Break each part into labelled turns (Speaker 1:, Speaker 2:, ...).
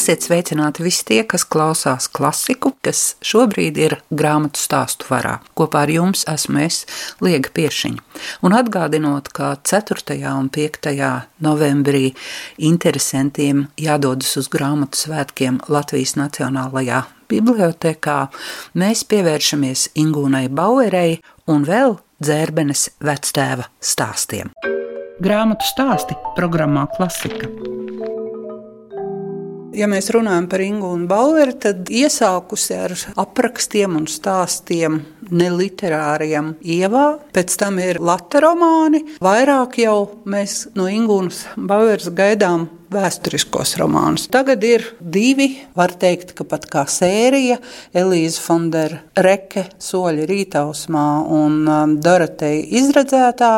Speaker 1: Esiet sveicināti visi tie, kas klausās klasiku, kas šobrīd ir grāmatu stāstu varā. Kopā ar jums esmu es, Liega Piešiņa. Un atgādinot, ka 4. un 5. novembrī interesantiem jādodas uz grāmatu svētkiem Latvijas Nacionālajā bibliotekā, mēs pievēršamies Ingūnai Bauerei un vēl dzērbenes vectēva stāstiem. Grāmatu stāsti programmā Klasika. Ja mēs runājam par Ingu un Baueru, tad iesākusi ar aprakstiem un stāstiem neliterāriem ievā, pēc tam ir lata romāni. Vairāk jau mēs no Ingūnas Baueras gaidām vēsturiskos romānus. Tagad ir divi, var teikt, ka pat kā sērija - Elīze Fondera Reke, Soļa rītausmā un um, Doroteja izredzētā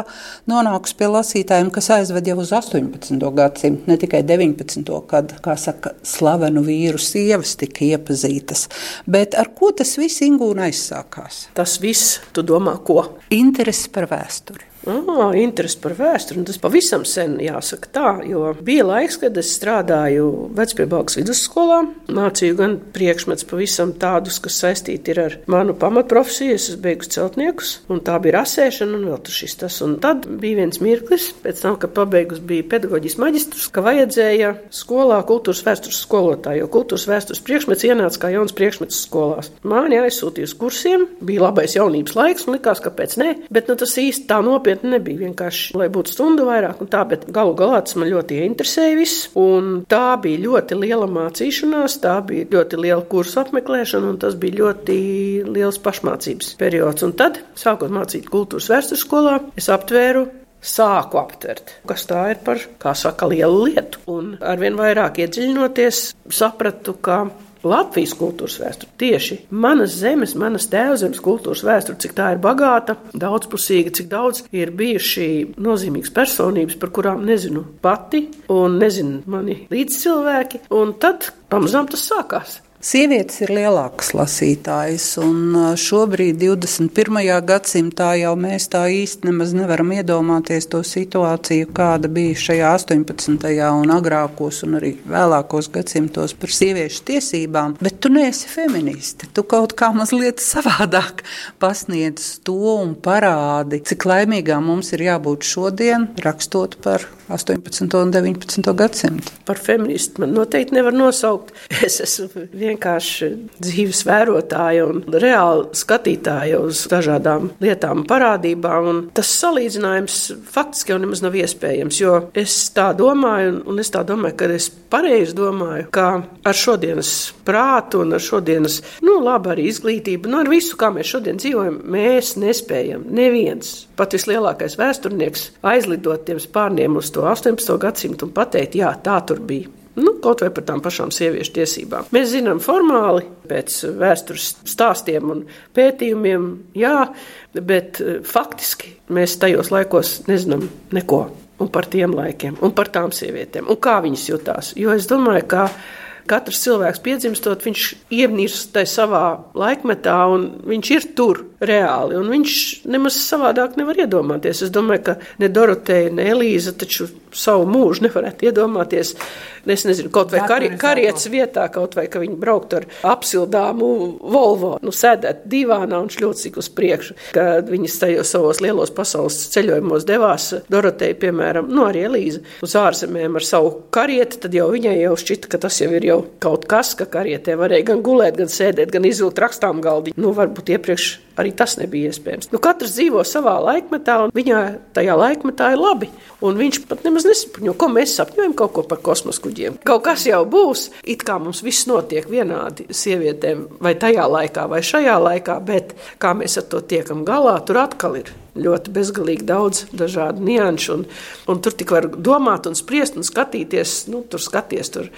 Speaker 1: nonāks pie lasītājiem, kas aizved jau uz 18. gadsimtu, ne tikai 19. kad, kā saka, slavenu vīru sievas tika iepazītas. Bet ar ko tas viss Ingūna aizsākās?
Speaker 2: Tas viss, tu domā, ko?
Speaker 1: Interesi par vēsturi.
Speaker 2: Oh, interesi par vēsturi. Tas pavisam sen jāsaka tā, jo bija laiks, kad es strādāju Vecpiebalgas vidusskolā. Mācīju gan priekšmets pavisam tādus, kas saistīti ar manu pamatprofesiju. Es esmu beigus celtniekus, un tā bija rasēšana un vēl tur šis tas. Un tad bija viens mirklis, pēc tam, kad pabeigus bija pedagoģijas maģistrus, ka vajadzēja skolā kultūras vēstures skolotāju, jo kultūras vēstures priekšmets ienāca kā jauns priekšmets skolās. Mani aizsūtīja uz kursiem, bija labais jaunības laiks, un likās, kāpēc ne, bet nu, tas īsti tā nopietni nopietni nebija. Vienkārši, lai būtu stundu vairāk, un tā, bet galu galā tas man ļoti ieinteresēja viss. Un tā bija ļoti liela mācīšanās, tā bija ļoti liela kursu apmeklēšana, un tas bija ļoti liels pašmācības periods. Un tad, sākot mācīt kultūras vēstures skolā, es aptvēru sāku aptvert, kas tā ir par, kā saka, lielu lietu. Un arvien vairāk iedziļinoties, sapratu, ka Latvijas kultūras vēsture. Tieši manas zemes, manas tēvzemes kultūras vēsture, cik tā ir bagāta, daudzpusīga, cik daudz ir bijuši nozīmīgas personības, par kurām nezinu pati un nezinu mani līdzcilvēki. Un tad pamazām tas sākās.
Speaker 1: Sievietes ir lielākas lasītājas, un šobrīd, 21. gadsimtā, jau mēs tā īsti nemaz nevaram iedomāties to situāciju, kāda bija šajā 18. un agrākos, un arī vēlākos gadsimtos par sieviešu tiesībām. Bet tu neesi feministe. Tu kaut kā mazliet savādāk pasniedz to un parādi, cik laimīgām mums ir jābūt šodien, rakstot par 18. un 19. gadsimtu.
Speaker 2: Par feministu man noteikti nevar nosaukt. Es esmu vienkārši dzīves vērotāja un reāli skatītāja uz dažādām lietām, parādībām. Tas salīdzinājums faktiski jau nemaz nav iespējams, jo es tā domāju, un es tā domāju, ka es pareizi domāju, ka ar šodienas prātu un ar šodienas, nu, labi, arī izglītību, nu, ar visu, kā mēs šodien dzīvojam, mēs nespējam. Neviens, pat vislielākais vēsturnieks, aizlidot tiem spārniem uz to 18. gadsimtu un pateikt, jā, tā tur bija. Nu, kaut vai par tām pašām sieviešu tiesībām. Mēs zinām, formāli pēc vēstures stāstiem un pētījumiem, jā, bet eh, faktiski mēs tajos laikos nezinām neko par tiem laikiem un par tām sievietēm un kā viņas jutās. Jo es domāju, ka katrs cilvēks piedzimstot, viņš ienīst tajā savā laikmetā, un viņš ir tur reāli. Viņš nemaz savādāk nevar iedomāties. Es domāju, ka ne Doroteja, ne Elīza taču savu mūžu nevarētu iedomāties. Es nezinu, kaut vai kari, karietas vietā, kaut vai ka viņi brauktu ar apsildāmu Volvo, nu, sēdēt divānā un šļūcīgi uz priekšu. Kad viņas tajos savos lielos pasaules ceļojumos devās, Doroteja, piemēram, nu, arī Elīza uz ārzemēm ar savu karieti, tad jau viņai jau šķita, ka tas jau ir jau kaut kas, ka karietē varēja gan gulēt, gan sēdēt, gan izvilkt rakstām galdi. Nu, varbūt iepriekš arī tas nebija iespējams. Nu, katrs dzīvo savā laikmetā, un viņā tajā laikmetā ir labi. Un viņš pat nemaz nesapņo, ko mēs sapņojam kaut ko par kosmosa kuģiem. Kaut kas jau būs, it kā mums viss notiek vienādi sievietēm, vai tajā laikā, vai šajā laikā, bet kā mēs ar to tiekam galā, tur atkal ir ļoti bezgalīgi daudz dažādu nianšu. Un, un tur tik var domāt un spriest un skatīties, nu, tur skaties, tur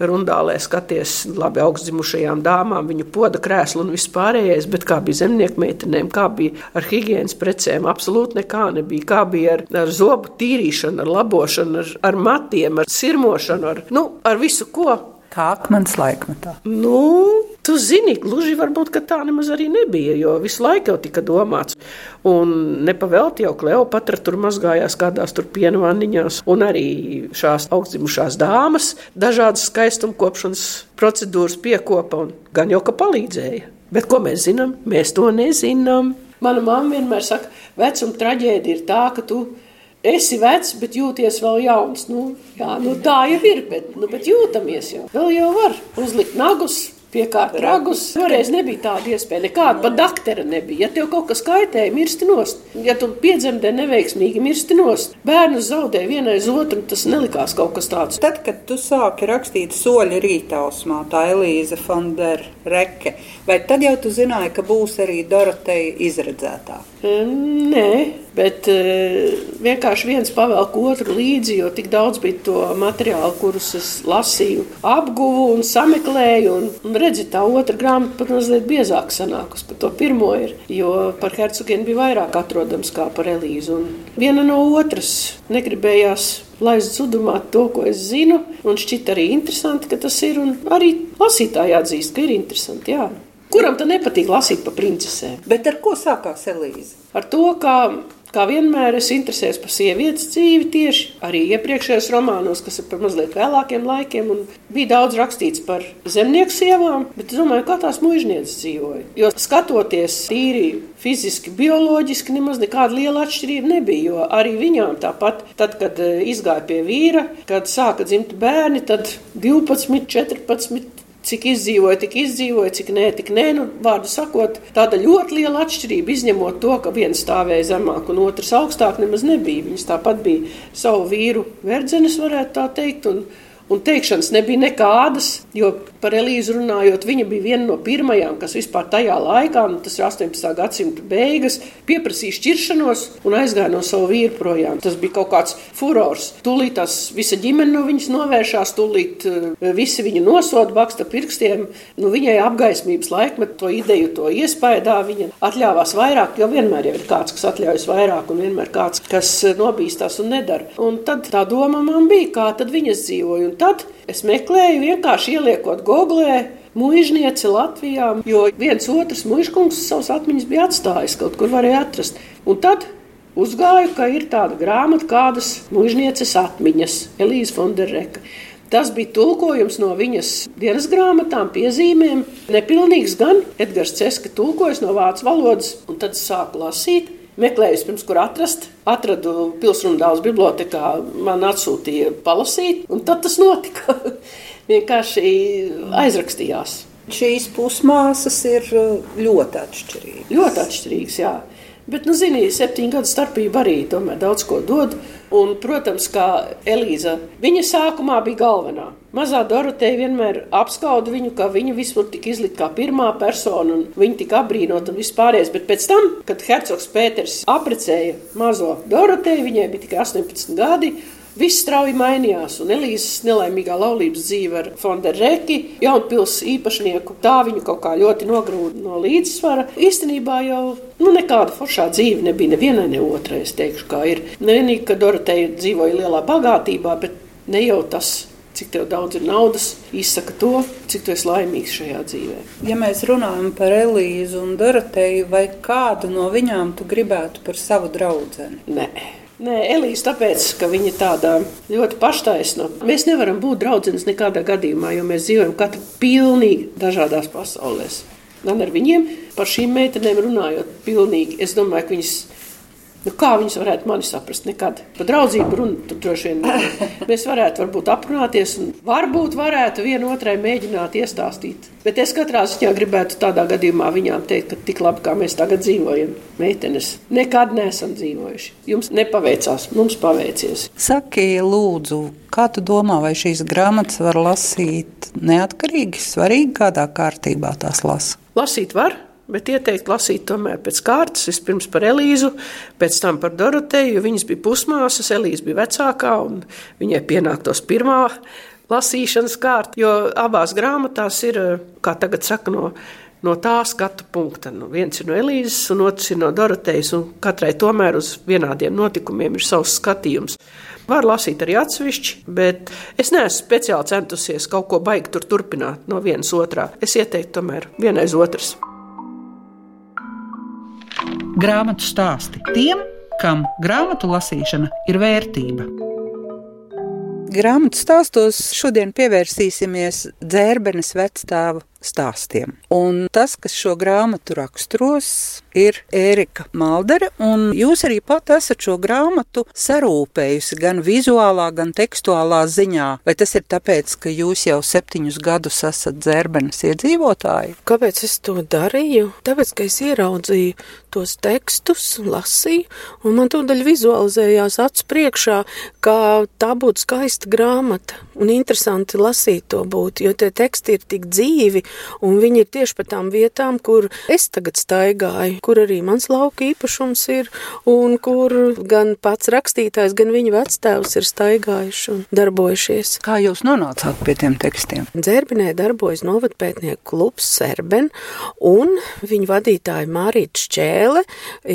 Speaker 2: rundālē skaties labi augstzimušajām dāmām, viņu poda krēslu un vispārējais, bet kā bija zemnieku meitenēm, kā bija ar higiēnas precēm, absolūti nekā nebija. Kā bija ar, ar zobu tīrīšanu, ar labošanu, ar, ar matiem, ar sirmošanu, ar, nu, ar visu ko.
Speaker 1: Kā akmens laikmetā?
Speaker 2: Nu, Tu zini, gluži varbūt tā nemaz arī nebija, jo visu laiku jau tika domāts. Un nepavēlti jau Kleopatra tur mazgājās kādās tur piena vanniņās, un arī šās augstzimušās dāmas dažādas skaistumkopšanas procedūras piekopa, un gan jau ka palīdzēja. Bet ko mēs zinām? Mēs to nezinām. Mana mamma vienmēr saka, vecuma traģēdija ir tā, ka tu esi vecs, bet jūties vēl jauns. Nu, jā, nu tā jau ir, bet, nu, bet jūtamies jau. Vēl jau var uzlikt nagus, piekārt ragus. Toreiz nebija tāda iespēja. Nekāda pat daktera nebija. Ja tev kaut kas kaitēja, mirsti nost. Ja tu piedzemdē neveiksmīgi, mirsti nost. Bērnu zaudē vienai uz otru, tas nelikās kaut kas tāds.
Speaker 1: Tad, kad tu sāki rakstīt soļu rītausmā, tā Elīza Fondera Reke, vai tad jau tu zināji, ka būs arī Doroteja izredzētā?
Speaker 2: Nē, bet vienkārši viens pavelk otru līdzi, jo tik daudz bija to materiālu, kurus es lasīju, apguvu un sameklēju. Un redzi, tā otra grāmata pat mazliet biezāk sanākusi par to pirmo ir, jo par hercogiem bija vairāk atrodams kā par Elīzu. Un viena no otras negribējās laist zudumā to, ko es zinu, un šķiet arī interesanti, ka tas ir, un arī lasītāji atzīst, ka ir interesanti, jā. Kuram tad nepatīk lasīt par princesēm?
Speaker 1: Bet ar ko sākās Elīze?
Speaker 2: Ar to, ka Kā vienmēr es interesējos par sievietes dzīvi, tieši arī iepriekšējos romānos, kas ir par mazliet vēlākiem laikiem. Bija daudz rakstīts par zemnieku sievām, bet es domāju, kā tās mūžnieces dzīvoja. Jo skatoties tīri fiziski, bioloģiski, nemaz nekāda liela atšķirība nebija. Jo arī viņām tāpat, tad, kad eh, izgāja pie vīra, kad sāka dzimt bērni, tad 12, 14 Cik izdzīvoja, tik izdzīvoja, cik nē, tik nē. Nu, vārdu sakot, tāda ļoti liela atšķirība, izņemot to, ka viens stāvēja zemāk un otrs augstāk, nemaz nebija. Viņas tāpat bija savu vīru verdzenes, varētu tā teikt. Un, un teikšanas nebija nekādas, jo par Elīzu runājot, viņa bija viena no pirmajām, kas vispār tajā laikā, nu, tas ir 18. gadsimta beigas, pieprasīja šķiršanos un aizgāja no savu vīru projām. Tas bija kaut kāds furors. Tūlīt tas visa ģimene no viņas novēršās, tūlīt eh, visi viņu nosoda baksta pirkstiem. Nu, viņai apgaismības laikmetu to ideju, to iespējā viņa atļāvās vairāk, jo vienmēr ir kāds, kas atļaujas vairāk un vienmēr kāds, kas nobīstās un nedara. Un tad tā doma man bija, kā tad viņas dzīvoja tad es meklēju, vienkārši ieliekot googlē. Mūžniece Latvijā, jo viens otrs mūžkungs savus atmiņas bija atstājis, kaut kur varēja atrast. Un tad uzgāju, ka ir tāda grāmata, kādas mūžnieces atmiņas, Elīze Fondereka. Tas bija tulkojums no viņas dienas grāmatām, piezīmēm. Nepilnīgs gan Edgars Ceska tulkojis no vācu valodas, un tad sāku lasīt meklēju, pirms kur atrast. Atradu Pilsrundāles bibliotekā, man atsūtīja palasīt, un tad tas notika. Vienkārši aizrakstījās.
Speaker 1: Šīs pusmāsas ir uh, ļoti atšķirīgas.
Speaker 2: Ļoti atšķirīgas, jā. Bet, nu, zini, septiņu gadu starpība arī daudz ko dod. Un, protams, kā Elīza, viņa sākumā bija galvenā. Mazā Doroteja vienmēr apskauda viņu, ka viņa visur tika izlikta kā pirmā persona, un viņa tika apbrīnota un vispārējais. Bet pēc tam, kad hercogs Pēters apprecēja mazo Doroteju, viņai bija tikai 18 gadi. Viss strauji mainījās, un Elīzes nelaimīgā laulības dzīve ar Fondereki, jaunpils īpašnieku, tā viņu kaut kā ļoti nogrūda no līdzsvara. Īstenībā jau nu, nekāda foršā dzīve nebija nevienai, ne otrai, es teikšu, kā ir. Nevienīgi, ka Doroteja dzīvoja lielā bagātībā, bet ne jau tas cik daudz ir naudas, izsaka to, cik tu esi laimīgs šajā dzīvē.
Speaker 1: Ja mēs runājam par Elīzu un Doroteju, vai kādu no viņām tu gribētu par savu draugu?
Speaker 2: Nē. Nē, Elīze, tāpēc, ka viņa ir tāda ļoti paštaisna. Mēs nevaram būt draudzenes nekādā gadījumā, jo mēs dzīvojam katra pilnīgi dažādās pasaulēs. Gan ar viņiem, par šīm meitenēm runājot, pilnīgi. Es domāju, ka viņas Nu, kā viņas varētu mani saprast? Nekad. Par draudzību runa tur droši vien mēs varētu varbūt aprunāties un varbūt varētu vienu otrai mēģināt iestāstīt. Bet es katrā ziņā gribētu tādā gadījumā viņām teikt, ka tik labi kā mēs tagad dzīvojam, meitenes, nekad neesam dzīvojuši. Jums nepaveicās, mums paveicies.
Speaker 1: Saki, lūdzu, kā tu domā, vai šīs grāmatas var lasīt neatkarīgi, svarīgi kādā kārtībā tās lasa?
Speaker 2: Lasīt var, Bet ieteikt lasīt tomēr pēc kārtas. Vispirms par Elīzu, pēc tam par Doroteju, jo viņas bija pusmāsas, Elīze bija vecākā un viņai pienāktos pirmā lasīšanas kārta. Jo abās grāmatās ir, kā tagad saka, no, no tā skatu punkta. Nu, viens ir no Elīzes, un otrs ir no Dorotejas, un katrai tomēr uz vienādiem notikumiem ir savs skatījums.
Speaker 3: Var lasīt arī atsevišķi, bet es neesmu speciāli centusies kaut ko baigt tur turpināt no vienas otrā. Es ieteiktu tomēr vienais otrs.
Speaker 1: Grāmatu stāsti tiem, kam grāmatu lasīšana ir vērtība. Grāmatu stāstos šodien pievērsīsimies dzērbenes vecstāvu stāstiem. Un tas, kas šo grāmatu raksturos, ir Ērika Maldere. Jūs arī pat esat šo grāmatu sarūpējusi gan vizuālā, gan tekstuālā ziņā. Vai tas ir tāpēc, ka jūs jau septiņus gadus esat dzērbenes iedzīvotāji?
Speaker 3: Kāpēc es to darīju? Tāpēc, ka es ieraudzīju tos tekstus, lasīju, un man tūdaļ vizualizējās acu priekšā, kā tā būtu skaista grāmata. Un interesanti lasīt to būtu, jo tie teksti ir tik dzīvi, un viņi ir tieši pa tām vietām, kur es tagad staigāju, kur arī mans lauka īpašums ir, un kur gan pats rakstītājs, gan viņa vectēvs ir staigājuši un darbojušies.
Speaker 1: Kā jūs nonācāt pie tiem tekstiem?
Speaker 3: Dzērbinē darbojas novadpētnieku klubs Serben, un viņa vadītāja Mārīta Šķēle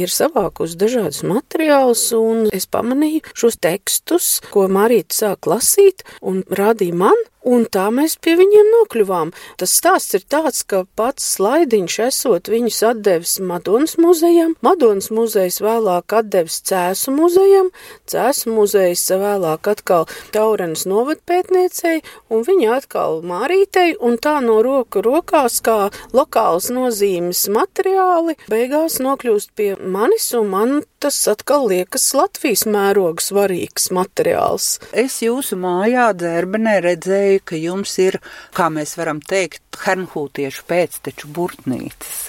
Speaker 3: ir savākus dažādus materiālus, un es pamanīju šos tekstus, ko Mārīta sāk lasīt, un rādīja man, Un tā mēs pie viņiem nokļuvām. Tas stāsts ir tāds, ka pats slaidiņš esot viņus atdevis Madonas muzejam, Madonas muzejs vēlāk atdevis Cēsu muzejam, Cēsu muzejs vēlāk atkal Taurenas novadpētniecei, un viņa atkal Mārītei, un tā no roku rokās kā lokāls nozīmes materiāli beigās nokļūst pie manis, un man tas atkal liekas Latvijas mēroga svarīgs materiāls.
Speaker 1: Es jūsu mājā dzērbenē redzēju ka jums ir, kā mēs varam teikt, hernhūtiešu pēcteču burtnīcas.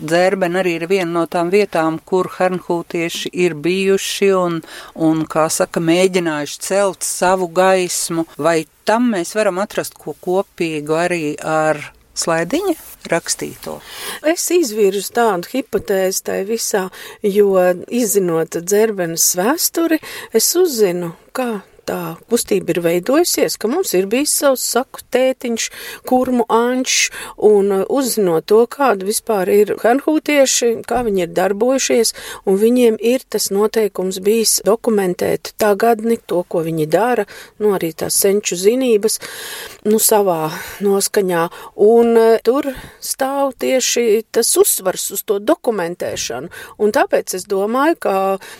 Speaker 1: Dzērben arī ir viena no tām vietām, kur hernhūtieši ir bijuši un, un, kā saka, mēģinājuši celt savu gaismu, vai tam mēs varam atrast ko kopīgu arī ar slaidiņa rakstīto.
Speaker 3: Es izvirzu tādu hipotēzi tai visā, jo izzinot dzerbenes vēsturi, es uzzinu, kā tā kustība ir veidojusies, ka mums ir bijis savs saku tētiņš, kurmu anšs, un uh, uzzinot to, kāda vispār ir hanhūtieši, kā viņi ir darbojušies, un viņiem ir tas noteikums bijis dokumentēt tā gadni, to, ko viņi dara, nu arī tās senču zinības, nu savā noskaņā, un uh, tur stāv tieši tas uzsvars uz to dokumentēšanu, un tāpēc es domāju, ka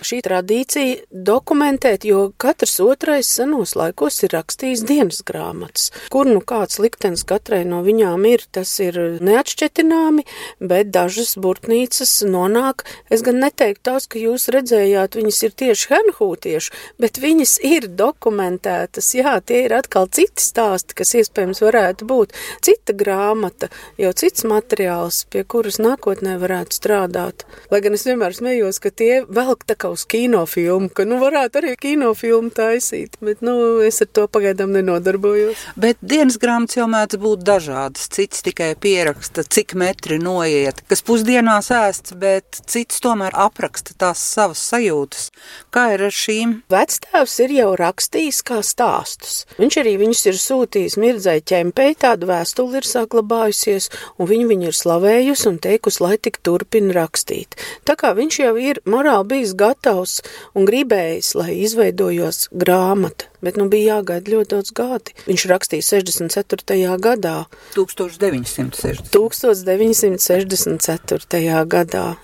Speaker 3: šī tradīcija dokumentēt, jo katrs otrais Katrais senos laikos ir rakstījis dienas grāmatas, kur nu kāds liktenis katrai no viņām ir, tas ir neatšķetināmi, bet dažas burtnīcas nonāk, es gan neteiktu tās, ka jūs redzējāt, viņas ir tieši hernhūtieši, bet viņas ir dokumentētas, jā, tie ir atkal citi stāsti, kas iespējams varētu būt cita grāmata, jau cits materiāls, pie kuras nākotnē varētu strādāt. Lai gan es vienmēr smējos, ka tie velk tā kā uz kinofilmu, ka nu varētu arī kinofilmu taisīt lasīt, bet nu, es ar to pagaidām nenodarbojos.
Speaker 1: Bet dienas grāmatas jau mēdz būt dažādas. Cits tikai pieraksta, cik metri noiet, kas pusdienās ēsts, bet cits tomēr apraksta tās savas sajūtas. Kā ir ar šīm?
Speaker 3: Vectēvs ir jau rakstījis kā stāstus. Viņš arī viņus ir sūtījis mirdzai ķempei, tādu vēstuli ir saglabājusies, un viņu viņa ir slavējusi un teikusi, lai tik turpina rakstīt. Tā kā viņš jau ir morāli bijis gatavs un gribējis, lai izveidojos grāmatu, grāmata, bet nu bija jāgaida ļoti daudz gadi. Viņš rakstīja 64. gadā.
Speaker 1: 1960.
Speaker 3: 1964. gadā.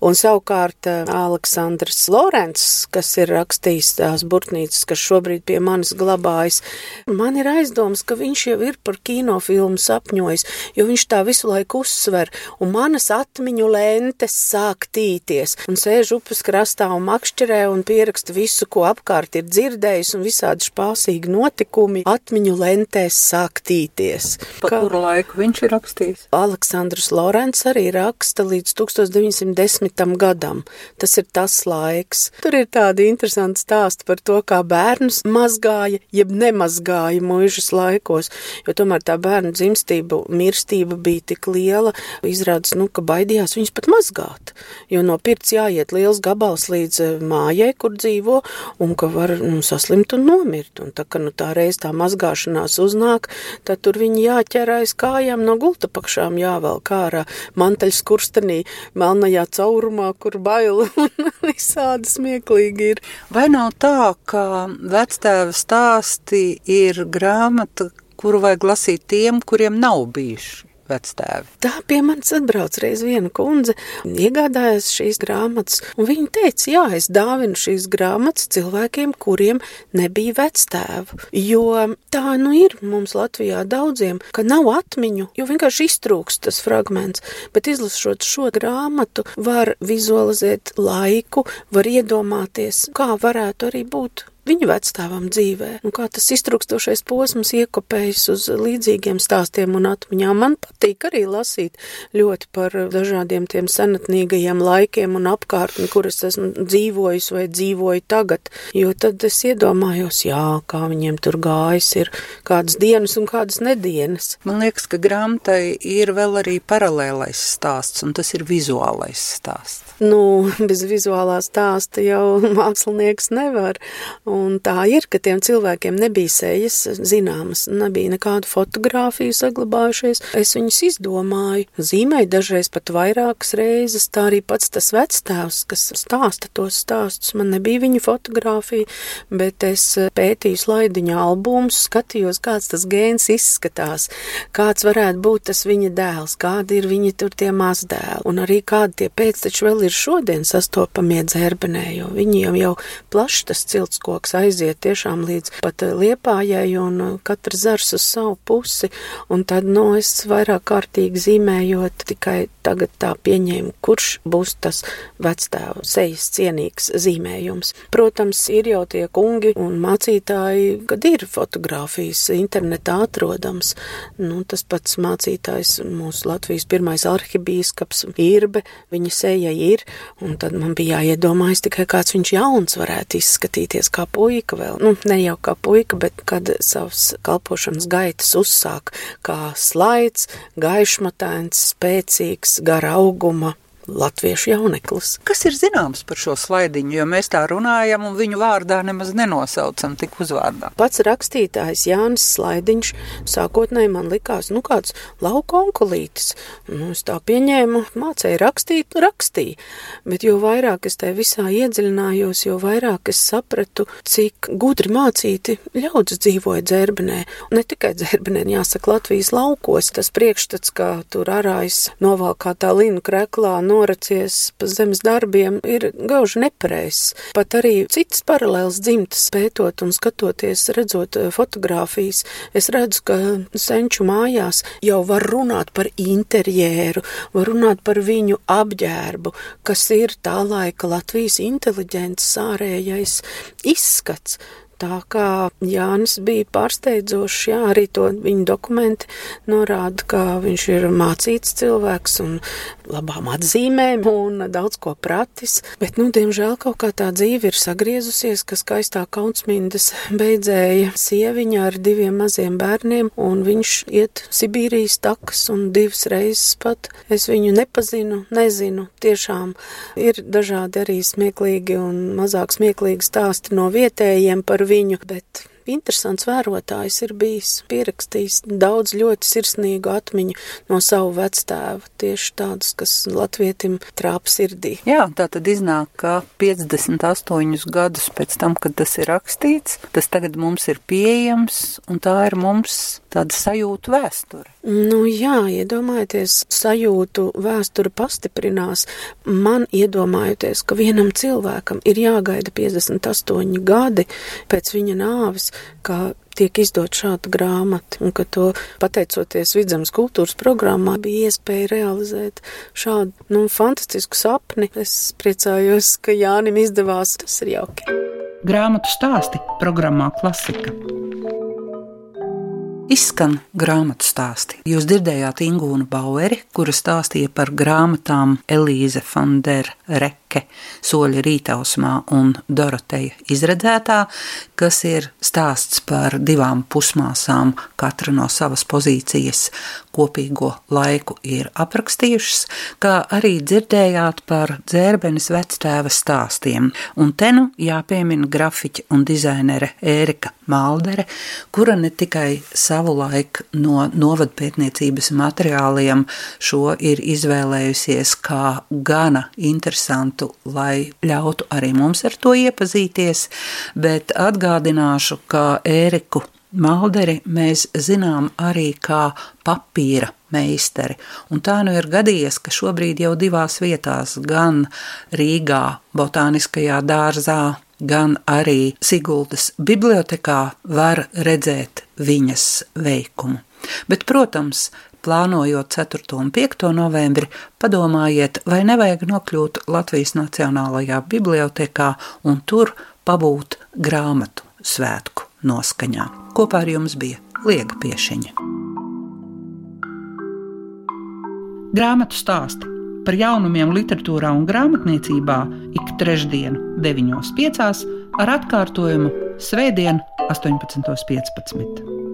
Speaker 3: Un savukārt eh, Aleksandrs Lorents, kas ir rakstījis tās burtnīcas, kas šobrīd pie manis glabājas, man ir aizdoms, ka viņš jau ir par kinofilmu sapņojis, jo viņš tā visu laiku uzsver, un manas atmiņu lentes sāk tīties, un sēž upes krastā un makšķerē un pieraksta visu, ko apkārt ir dzirdējis, un visādi špāsīgi notikumi atmiņu lentēs sāktīties.
Speaker 1: Pa Kā... kuru laiku viņš ir rakstījis?
Speaker 3: Aleksandrs Lorents arī raksta līdz 1910. gadam. Tas ir tas laiks. Tur ir tādi interesanti stāsti par to, kā bērns mazgāja, jeb nemazgāja mūžas laikos, jo tomēr tā bērnu dzimstība, mirstība bija tik liela, izrādās, nu, ka baidījās viņus pat mazgāt, jo no pirts jāiet liels gabals līdz eh, mājai, kur dzīvo, un ka var nu, saslimt pieņemt un nomirt. Un tā, ka nu, tā reiz tā mazgāšanās uznāk, tad tur viņi jāķer aiz kājām no gulta pakšām jāvēl kārā mantaļas kurstenī, melnajā caurumā, kur baila un visādi smieklīgi ir.
Speaker 1: Vai nav tā, ka vectēva stāsti ir grāmata, kuru vajag lasīt tiem, kuriem nav bijuši vectēvi.
Speaker 3: Tā pie manis atbrauc reiz viena kundze, iegādājās šīs grāmatas, un viņa teica, jā, es dāvinu šīs grāmatas cilvēkiem, kuriem nebija vectēvu, jo tā nu ir mums Latvijā daudziem, ka nav atmiņu, jo vienkārši iztrūks tas fragments, bet izlasot šo grāmatu var vizualizēt laiku, var iedomāties, kā varētu arī būt viņu vecstāvam dzīvē, un kā tas iztrukstošais posms iekopējas uz līdzīgiem stāstiem un atmiņām. Man patīk arī lasīt ļoti par dažādiem tiem senatnīgajiem laikiem un apkārtni, kur es esmu dzīvojis vai dzīvoju tagad, jo tad es iedomājos, jā, kā viņiem tur gājis, ir kādas dienas un kādas nedienas.
Speaker 1: Man liekas, ka grāmatai ir vēl arī paralēlais stāsts, un tas ir vizuālais stāsts.
Speaker 3: Nu, bez vizuālā stāsta jau mākslinieks nevar. Un tā ir, ka tiem cilvēkiem nebija sejas zināmas, nebija nekādu fotografiju saglabājušies. Es viņus izdomāju, zīmēju dažreiz pat vairākas reizes. Tā arī pats tas vectēvs, kas stāsta tos stāstus, man nebija viņa fotografija, bet es pētīju slaidiņa albumus, skatījos, kāds tas gēns izskatās, kāds varētu būt tas viņa dēls, kādi ir viņa tur tie mazdēli, un arī kādi tie pēcteči vēl ir ir šodien sastopamie dzērbenē, jo viņiem jau plašs tas ciltskoks aiziet tiešām līdz pat eh, liepājai un eh, katrs zars uz savu pusi, un tad, nu, es vairāk kārtīgi zīmējot tikai tagad tā pieņēmu, kurš būs tas vectēvu sejas cienīgs zīmējums. Protams, ir jau tie kungi un mācītāji, kad ir fotografijas internetā atrodams, nu, tas pats mācītājs, mūsu Latvijas pirmais arhibīskaps Irbe, viņa seja ir ir, un tad man bija jāiedomājas tikai kāds viņš jauns varētu izskatīties kā puika vēl. Nu, ne jau kā puika, bet kad savas kalpošanas gaitas uzsāk kā slaids, gaišmatains, spēcīgs, gara auguma, latviešu jauneklis.
Speaker 1: Kas ir zināms par šo slaidiņu, jo mēs tā runājam un viņu vārdā nemaz nenosaucam tik uzvārdā?
Speaker 3: Pats rakstītājs Jānis Slaidiņš sākotnēji man likās, nu kāds lauka onkulītis. Nu, es tā pieņēmu, mācēju rakstīt, rakstīju, bet jo vairāk es te visā iedziļinājos, jo vairāk es sapratu, cik gudri mācīti ļaudis dzīvoja dzērbenē. Un ne tikai dzērbenē, jāsaka, Latvijas laukos, tas priekšstats, kā tur arājs novalkā tā linu kreklā, no noracies pa zemes darbiem, ir gauži nepareizs. Pat arī citas paralēlas dzimtas pētot un skatoties, redzot eh, fotogrāfijas, es redzu, ka senču mājās jau var runāt par interjeru, var runāt par viņu apģērbu, kas ir tā laika Latvijas inteliģents ārējais izskats. Tā kā Jānis bija pārsteidzošs, jā, arī to viņa dokumenti norāda, ka viņš ir mācīts cilvēks un labām atzīmēm un daudz ko pratis, bet, nu, diemžēl kaut kā tā dzīve ir sagriezusies, ka skaistā kaunsmindas beidzēja sieviņa ar diviem maziem bērniem un viņš iet Sibīrijas takas un divas reizes pat. Es viņu nepazinu, nezinu, tiešām ir dažādi arī smieklīgi un mazāk smieklīgi stāsti no vietējiem par viņu, bet interesants vērotājs ir bijis pierakstījis daudz ļoti sirsnīgu atmiņu no savu vectēvu, tieši tādus, kas latvietim trāp sirdī.
Speaker 1: Jā, tā tad iznāk, ka 58 gadus pēc tam, kad tas ir rakstīts, tas tagad mums ir pieejams, un tā ir mums tāda sajūtu vēsture.
Speaker 3: Nu jā, iedomājieties, sajūtu vēsture pastiprinās. Man iedomājoties, ka vienam cilvēkam ir jāgaida 58 gadi pēc viņa nāves, kā tiek izdot šāda grāmata, un ka to pateicoties vidzemes kultūras programmā bija iespēja realizēt šādu, nu, fantastisku sapni. Es priecājos, ka Jānim izdevās, tas ir jauki.
Speaker 1: Grāmatu stāsti programmā Klasika. Izskan grāmatu stāsti. Jūs dzirdējāt Ingūnu Baueri, kura stāstīja par grāmatām Elīze Fandere Eke soļa rītausmā un Doroteja izredzētā, kas ir stāsts par divām pusmāsām, katra no savas pozīcijas kopīgo laiku ir aprakstījušas, kā arī dzirdējāt par dzērbenes vectēva stāstiem. Un te nu jāpiemina grafiķa un dizainere Ērika Maldere, kura ne tikai savu laiku no novadpētniecības materiāliem šo ir izvēlējusies kā gana interesantu, lai ļautu arī mums ar to iepazīties, bet atgādināšu, ka Ēriku Malderi mēs zinām arī kā papīra meistari, un tā nu ir gadījies, ka šobrīd jau divās vietās, gan Rīgā, Botāniskajā dārzā, gan arī Siguldas bibliotekā var redzēt viņas veikumu. Bet, protams, plānojot 4. un 5. novembri, padomājiet, vai nevajag nokļūt Latvijas Nacionālajā bibliotekā un tur pabūt grāmatu svētku noskaņā. Kopā ar jums bija Liega Piešiņa. Grāmatu stāsti par jaunumiem literatūrā un grāmatniecībā ik trešdienu, 9.5. ar atkārtojumu Svētdien, 18.15.